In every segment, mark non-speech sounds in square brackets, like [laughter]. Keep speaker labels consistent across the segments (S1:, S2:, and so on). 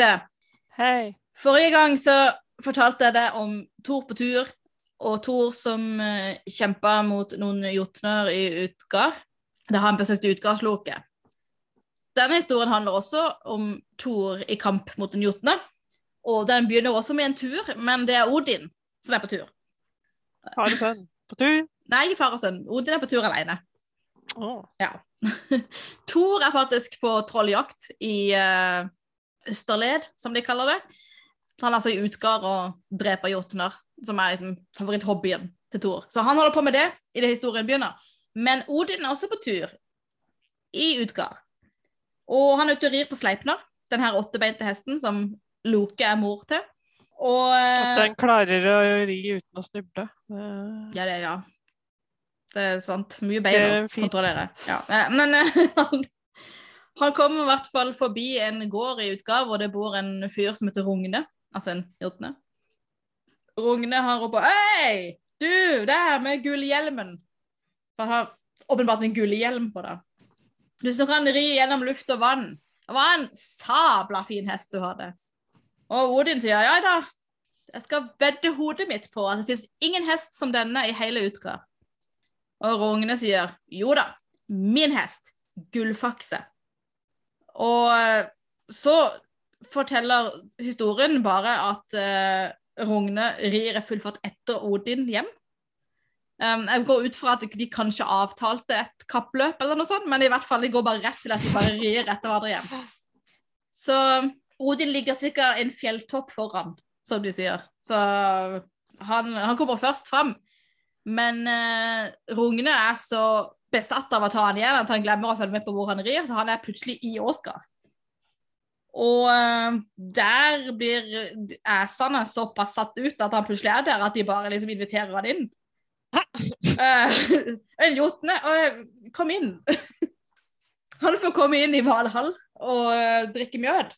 S1: Hilde,
S2: Hei.
S1: forrige gang så fortalte jeg deg om Thor på tur, og Thor som uh, kjempa mot noen jotner i Utgard, da han besøkte Utgardsloket. Denne historien handler også om Thor i kamp mot en jotne, og den begynner også med en tur, men det er Odin som er på tur.
S2: Far og sønn på tur.
S1: Nei, far og sønn. Odin er på tur alene.
S2: Oh.
S1: Ja. [laughs] Thor er faktisk på trolljakt i eh, Østerled, som de kaller det. Han er altså i Utgard og dreper jotner, som er liksom favoritthobbyen til Thor. Så han holder på med det i det historien begynner. Men Odin er også på tur i Utgard. Og han er ute og rir på Sleipner, den her åttebeinte hesten som Loke er mor til. Og
S2: At
S1: eh,
S2: den klarer å ri uten å snuble. Det-
S1: Ja, det ja. Det er sant. Mye bein å kontrollere. Ja. eh, Men eh, [laughs] han, han kommer i hvert fall forbi en gård i Utgave, hvor det bor en fyr som heter Rogne. Altså en jotne. Rogne har ropt 'Hei, du der med gullhjelmen'. For han har åpenbart en gullhjelm på det. Du som kan ri gjennom luft og vann. Det var en sabla fin hest du hadde. Og Odin sier ja da, jeg skal vedde hodet mitt på at det finnes ingen hest som denne i hele Utgard. Og Rogne sier jo da, min hest, Gullfakse. Og eh, så forteller historien bare at uh, Rogne rir i full fart etter Odin hjem. Um, jeg går ut fra at de kanskje avtalte et kappløp, eller noe sånt, men i hvert fall de går bare rett til at de bare rir etter hverandre hjem. Så Odin ligger sikkert en fjelltopp foran, som de sier. Så han, han kommer først fram. Men uh, Rogne er så besatt av å ta han igjen at han glemmer å følge med på hvor han rir, så han er plutselig i Oscar. Og eh, der blir æsene såpass satt ut at han plutselig er der, at de bare liksom inviterer han inn. Eh, [laughs] jotne eh, Kom inn! [laughs] han får komme inn i Valhall og drikke mjød.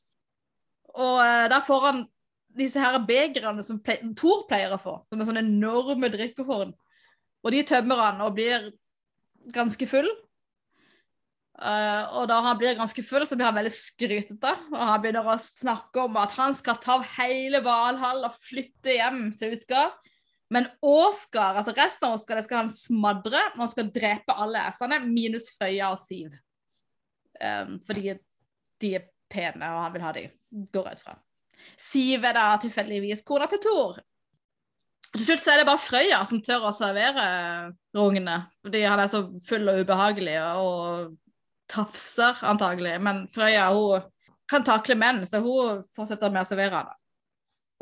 S1: Og der får han disse her begrene som Thor pleier å få, som er sånne enorme drikkehorn. Og de tømmer han og blir ganske full. Uh, og da han blir ganske full, så blir han veldig skrytete. Og han begynner å snakke om at han skal ta hele Valhall og flytte hjem til Utgard. Men Oscar, altså resten av Åsgard, det skal han smadre. Og han skal drepe alle æsene, minus Frøya og Siv. Um, fordi de er pene, og han vil ha de. Går ut fra. Siv er da tilfeldigvis kona til Thor. Til slutt så er det bare Frøya som tør å servere rungene. Fordi han er så full og ubehagelig og tafser, antagelig. Men Frøya hun kan takle menn, så hun fortsetter med å servere han.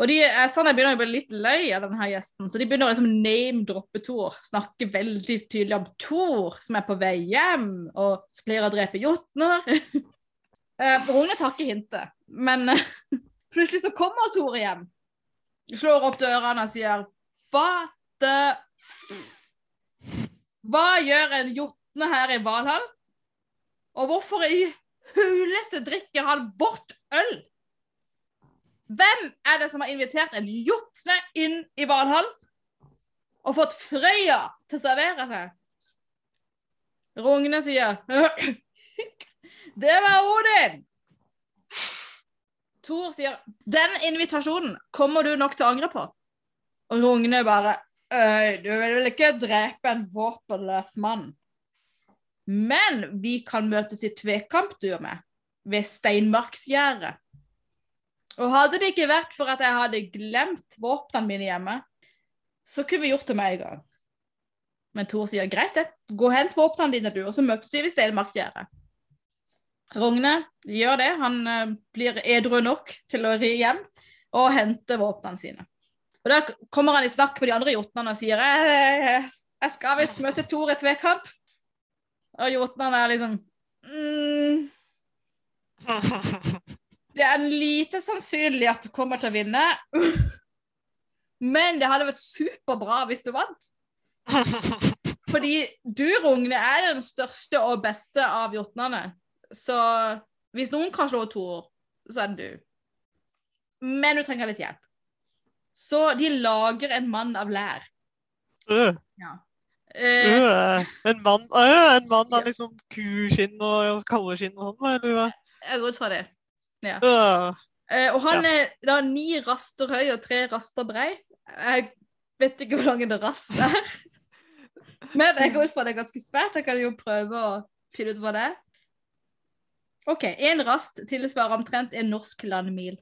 S1: Og de æsene begynner å bli litt løy av denne gjesten, så de begynner å liksom name-droppe Thor. Snakke veldig tydelig om Thor, som er på vei hjem, og som pleier å drepe jotner. [laughs] Eh, Rune tar ikke hintet, men [laughs] plutselig så kommer Thor hjem. Slår opp dørene og sier Hva the Hva gjør en jotne her i Valhall? Og hvorfor i huleste drikker han vårt øl? Hvem er det som har invitert en jotne inn i Valhall og fått Frøya til å servere seg? Rogne sier [clears throat] Det var Odin! Thor sier Den invitasjonen kommer du nok til å angre på. Og Rogne bare Øy, Du vil vel ikke drepe en våpenløs mann? Men vi kan møtes i tvekamp, du ved Steinmarksgjerdet. Og hadde det ikke vært for at jeg hadde glemt våpnene mine hjemme, så kunne vi gjort det med en gang. Men Thor sier greit, det. Gå og hent våpnene dine, du, og så møtes vi ved Steinmarksgjerdet. Rogne gjør det. Han eh, blir edru nok til å ri hjem og hente våpnene sine. Og Da kommer han i snakk med de andre jotnene og sier jeg, jeg skal visst møte Thor i tvekamp. Og jotnene er liksom mm, [laughs] Det er lite sannsynlig at du kommer til å vinne. [laughs] Men det hadde vært superbra hvis du vant. [laughs] Fordi du, Rogne, er den største og beste av jotnene. Så hvis noen kan slå Thor, så er det du. Men du trenger litt hjelp. Så de lager en mann av lær.
S2: Øh,
S1: Eh,
S2: øh, en mann øh, En mann av sånn kuskinn og kalveskinn og sånn, eller hva?
S1: jeg går ut fra det. Ja. Eh, og han er da ni raster høy og tre raster brei. Jeg vet ikke hvor lang en rast er. [laughs] Men jeg går ut fra det er ganske svært. Jeg kan jo prøve å finne ut hva det er. OK. Én rast tilsvarer omtrent en norsk landmil.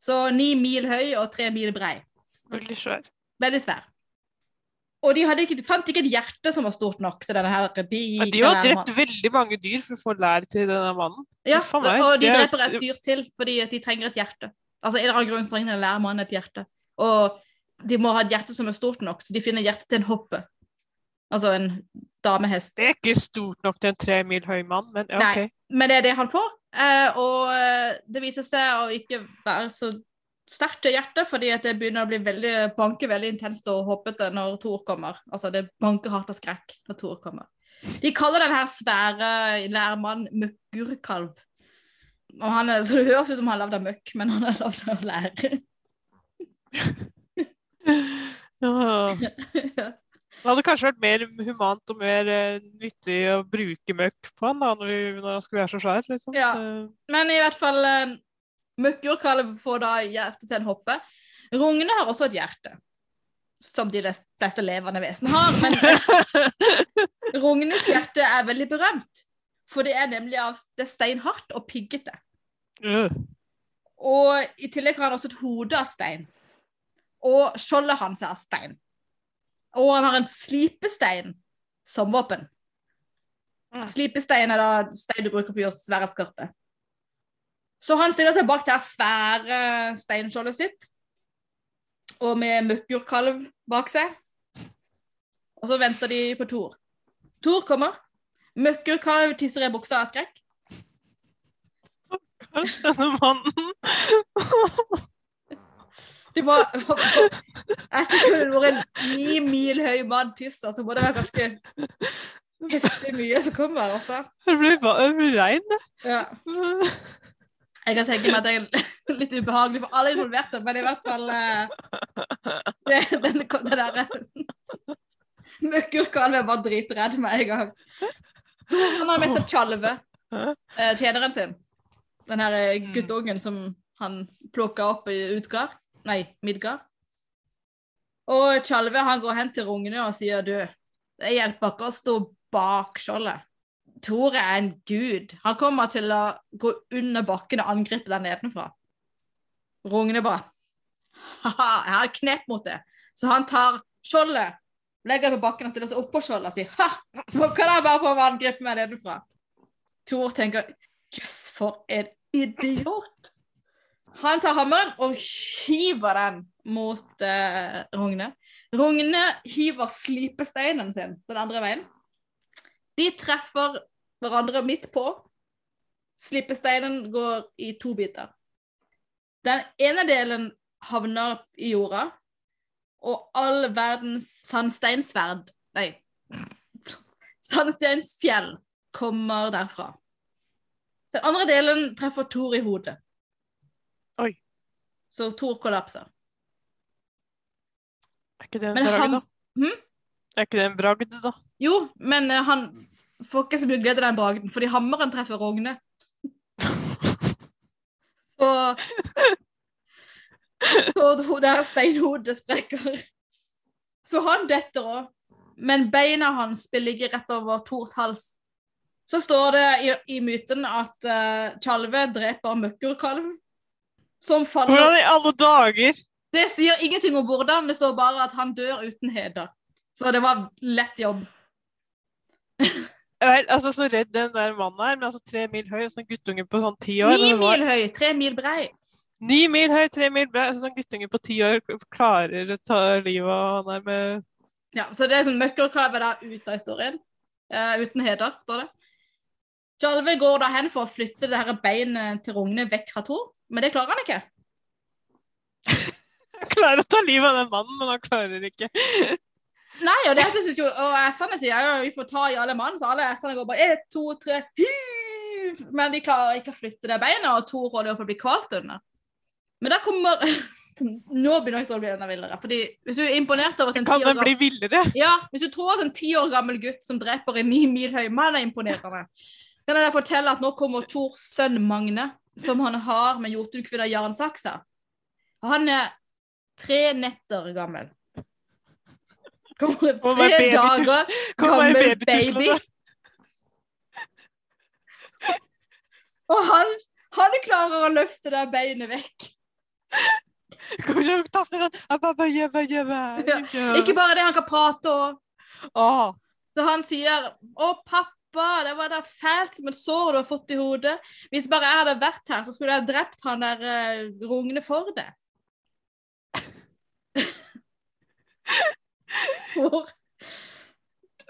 S1: Så ni mil høy og tre mil brei.
S2: Veldig svær.
S1: Veldig svær. Og de hadde fant ikke et hjerte som var stort nok til denne her De,
S2: ja, de har drept veldig mange dyr for å få lær til denne mannen.
S1: Ja, og de
S2: er-
S1: dreper et dyr til fordi de trenger et hjerte. Altså en eller annen grunn trenger en lærmann et hjerte. Og de må ha et hjerte som er stort nok, så de finner hjertet til en hoppe. Altså en damehest.
S2: Det er ikke stort nok til en tre mil høy mann, men ja,
S1: Nei. Men det er det han får. Eh, og eh, det viser seg å ikke være så sterkt til hjertet, fordi det begynner å bli veldig, banke veldig intenst og hoppete når Thor kommer. Altså det banker hardt av skrekk når Thor kommer. De kaller den her svære lærmannen møkkurkalv. Og han er, så det høres ut som han er lagd av møkk, men han er lagd av lær. [laughs] [laughs]
S2: Det hadde kanskje vært mer humant og mer uh, nyttig å bruke møkk på han da, når, vi, når han skulle være så svær. Liksom.
S1: Ja.
S2: Eh,
S1: Men i hvert fall uh, Møkkjordkalv får da hjertet til en hoppe. Rungene har også et hjerte. Som de fleste levende vesen har. Men [laughs] rungenes hjerte er veldig berømt. For det er nemlig av det steinhardt og piggete.
S2: øh.
S1: Og i tillegg har han også et hode av stein. Og skjoldet hans er av stein. Og han har en slipestein som våpen.
S2: Mm.
S1: Slipestein er da stein du bruker for å gjøre svære skarpe. Så han stiller seg bak det her svære steinskjoldet sitt, og med møkkjordkalv bak seg. Og så venter de på Thor. Thor kommer. Møkkjordkalv tisser i buksa av skrekk.
S2: Stakkars denne mannen [laughs]
S1: De var, etter at det var en ni mil høy mann tisser, så må det være ganske heftig mye som kommer. Også.
S2: Det blir det blir regn, det.
S1: Ja. Jeg kan tenke meg at det er litt ubehagelig for alle involverte, men i hvert fall eh, det, den, det der Møkkurkalv er bare dritredd med en gang. Han har med seg Tjalve, eh, tjeneren sin. Den her eh, guttungen som han plukka opp i Utgard. Nei, Midgard. Og Tjalve går hen til rungene og sier du, det hjelper ikke å stå bak skjoldet. Tore er en gud. Han kommer til å gå under bakken og angripe deg nedenfra. Rungene bare Ha-ha, jeg har knep mot det. Så han tar skjoldet, legger det på bakken og stiller seg oppå skjoldet og sier ha, nå kan jeg bare prøve å angripe meg nedenfra. Tor tenker jøss, for en idiot. Han tar hammeren og hiver den mot eh, Rogne. Rogne hiver slipesteinen sin den andre veien. De treffer hverandre midt på. Slipesteinen går i to biter. Den ene delen havner i jorda, og all verdens sandsteinsverd Nei. [laughs] Sandsteinsfjell kommer derfra. Den andre delen treffer Thor i hodet.
S2: Oi.
S1: Så Thor kollapser.
S2: Er ikke det en bragd,
S1: han-
S2: da?
S1: Hm?
S2: Er ikke det en bragd, da?
S1: Jo, men uh, han får ikke så mye glede av den bragden, fordi hammeren treffer Rogne. [laughs] Så Så der steinhodet sprekker. Så han detter òg. Men beina hans ligger rett over Thors hals. Så står det i, i myten at uh, Tjalve dreper møkkurkalv, som faller
S2: Hvordan i alle dager?
S1: Det sier ingenting om hvordan, det står bare at han dør uten heder. Så det var lett jobb.
S2: Vel, altså, så redd den der mannen er, men altså tre mil høy, og sånn guttunge på sånn ti år.
S1: Ni
S2: var-
S1: mil høy, tre mil brei.
S2: Ni mil høy, tre mil brei. Altså, sånn guttunge på ti år klarer å ta livet av han der med
S1: Ja, så det er sånn møkkerkalv er da ute av historien. Uh, uten heder, står det. Tjalve går da hen for å flytte det her beinet til Rogne vekk fra Thor, men det klarer han ikke.
S2: Han klarer å ta livet av den mannen, men han klarer det ikke.
S1: Nei, og det synes jo, og S-ene sier jo vi får ta i alle mann, så alle S-ene går bare ett, to, tre, hiv! Men de klarer ikke å flytte det beinet, og Thor holder på å bli kvalt under. Men der kommer [laughs] Nå begynner jeg å bli enda villere. Fordi hvis du er imponert over at en
S2: Kan den bli villere?
S1: Ja, hvis du tror at en ti år gammel gutt som dreper en ni mil høy mann er imponerende, kan jeg fortelle at nå kommer Thors sønn Magne som han har med Jotunkvinna Jaren Saksa. Han er tre netter gammel. Kommer tre
S2: baby-
S1: dager gammel baby. Og han, han klarer å løfte det beinet vekk.
S2: Sånn
S1: Ja. Ikke bare det, han kan prate òg. Så han sier 'Å, pappa, det var da fælt som et sår du har fått i hodet'. Hvis bare jeg hadde vært her, så skulle jeg drept han der uh, Rogne for det. Hvor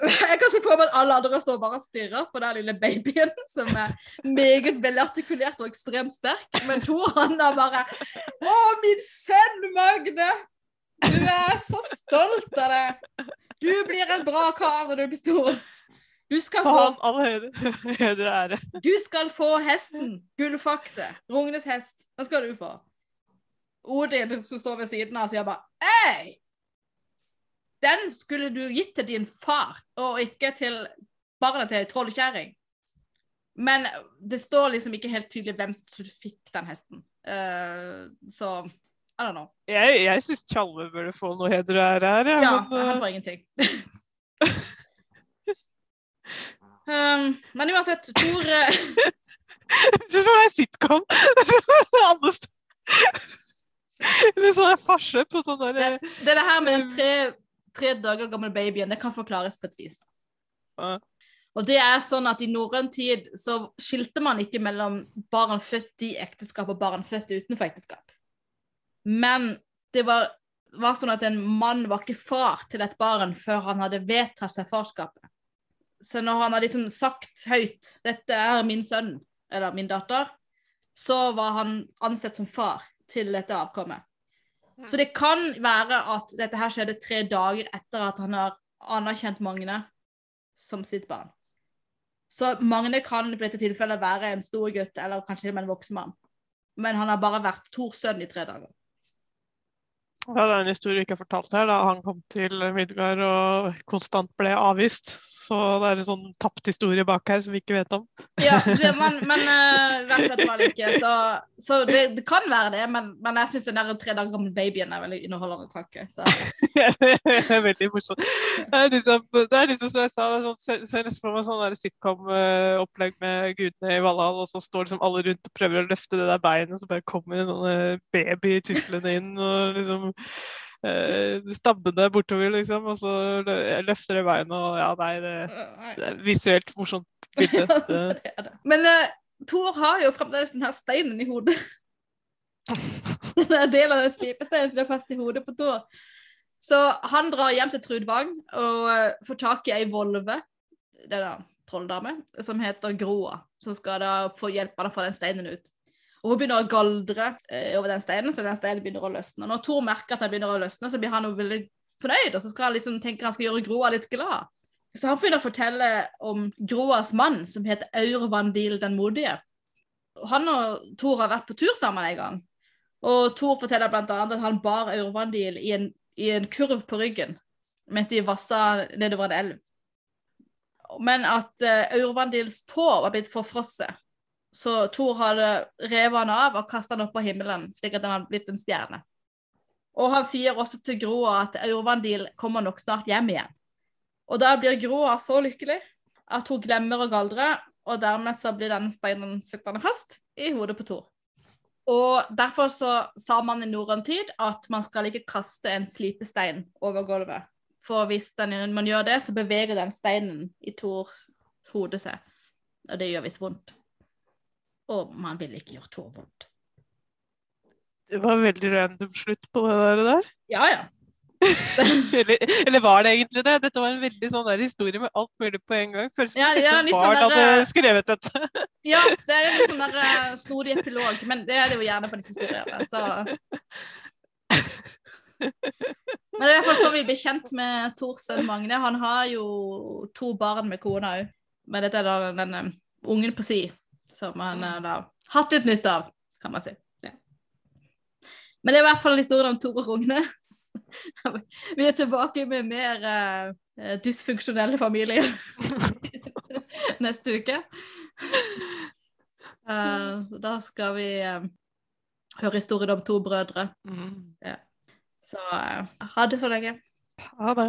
S1: Jeg kan se for meg at alle andre står bare og stirrer på den lille babyen, som er meget velartikulert og ekstremt sterk. Men Tor, han da bare 'Å, min sønn Magne! Du er så stolt av deg!' Du blir en bra kar når du blir stor. Du skal få,
S2: faen, all heder og ære.
S1: du skal få hesten. Gullfakse. Rognes hest. Den skal du få. Odin, som står ved siden av, sier bare Hei! Den skulle du gitt til din far, og ikke til barnet til trollkjerring. Men det står liksom ikke helt tydelig hvem som fikk den hesten. Uh, så I don't know.
S2: Jeg, jeg syns Tjalve burde få noe heder og ære her. Ja, men, uh...
S1: han
S2: eh,
S1: får ingenting. [laughs] um, men uansett, Tor [laughs] eh, [laughs]
S2: Det er sånn sitcom. Alle Det er sånn farse på sånn der
S1: det, det er det her med den tre, tre dager gamle babyen, det kan forklares på et vis. Og det er sånn at i norrøn tid så skilte man ikke mellom barn født i ekteskap og barn født utenfor ekteskap. Men det var, var sånn at en mann var ikke far til et barn før han hadde vedtatt seg farskapet. Så når han har liksom sagt høyt 'dette er min sønn' eller 'min datter', så var han ansett som far til dette avkommet. Så det kan være at dette her skjedde tre dager etter at han har anerkjent Magne som sitt barn. Så Magne kan på dette tilfellet være en stor gutt, eller kanskje til og med en voksen mann. Men han har bare vært Tors sønn i tre dager.
S2: Ja, det er en historie vi ikke har fortalt her, da han kom til Midgard og konstant ble avvist. Så det er en sånn tapt historie bak her som vi ikke vet om. [laughs]
S1: Ja, det, men, men uh, hvert fall ikke. Så, så det, det kan være det, men, men jeg syns den der tre dager gamle babyen er veldig underholdende tanke. Så.
S2: det [laughs] er veldig morsomt. Det er liksom, det er liksom som jeg sa, det sånn, se- ser nesten for meg sånn sitcom-opplegg med gudene i Valhall, og så står liksom alle rundt og prøver å løfte det der beinet, så bare kommer en sånn eh, baby tuslende inn og liksom eh, stabbende bortover, liksom, og så løfter det beina, og ja, nei, det, det er visuelt morsomt bilde. [laughs] Det,
S1: det er det. [laughs] Men uh, Thor har jo fremdeles den her steinen i hodet. [laughs] Den er del av den slipesteinen som er fast i hodet på Thor. Så han drar hjem til Trudvang og uh, får tak i ei volve, det er da trolldame, som heter Groa, som skal da få hjelp av å få den steinen ut. Og hun begynner å galdre eh, over den steinen, så den steinen begynner å løsne. Når Thor merker at den begynner å løsne, så blir han veldig fornøyd, og så skal han liksom tenke han skal gjøre Groa litt glad. Så han begynner å fortelle om Groas mann, som heter Aurvandil den modige. Han og Thor har vært på tur sammen en gang. Og Thor forteller annet at han bar Aurvandil i i en kurv på ryggen mens de vassa nedover en elv. Men at uh, Aurvandils tå var blitt forfrosset. Så Thor hadde revet han av og kastet han opp på himmelen, slik at den hadde blitt en stjerne. Og han sier også til Groa at Aurvandil kommer nok snart hjem igjen. Og da blir Groa så lykkelig at hun glemmer å galdre, og dermed så blir den steinen sittende fast i hodet på Thor. Og derfor så sa man i norrøn tid at man skal ikke kaste en slipestein over gulvet. For hvis den, man gjør det, så beveger den steinen i Thors hode seg. Og det gjør visst vondt. Og man vil ikke gjøre Thor vondt.
S2: det var veldig random slutt på det der. der.
S1: Ja, ja. [laughs]
S2: eller, eller var det egentlig det? Dette var en veldig sånn der historie med alt mulig på en gang. Føles
S1: Ja,
S2: litt
S1: ja,
S2: som
S1: litt
S2: barn
S1: sånn
S2: hadde
S1: eh,
S2: skrevet dette. [laughs]
S1: Ja, det er en litt sånn der eh, snodig epilog, men det er det jo gjerne på disse historiene. Så. Men det er i hvert fall sånn vi blir kjent med Tors sønn Magne. Han har jo to barn med kona òg. Men dette er da den eh, ungen på si som han har da hatt litt nytte av, kan man si. Ja. Men det er i hvert fall historien om Tore og Rogne. [laughs] Vi er tilbake med mer uh, dysfunksjonelle familier [laughs] neste uke. Uh, da skal vi uh, høre historien om to brødre.
S2: Mm.
S1: Så eh, ha det så lenge.
S2: Ha det.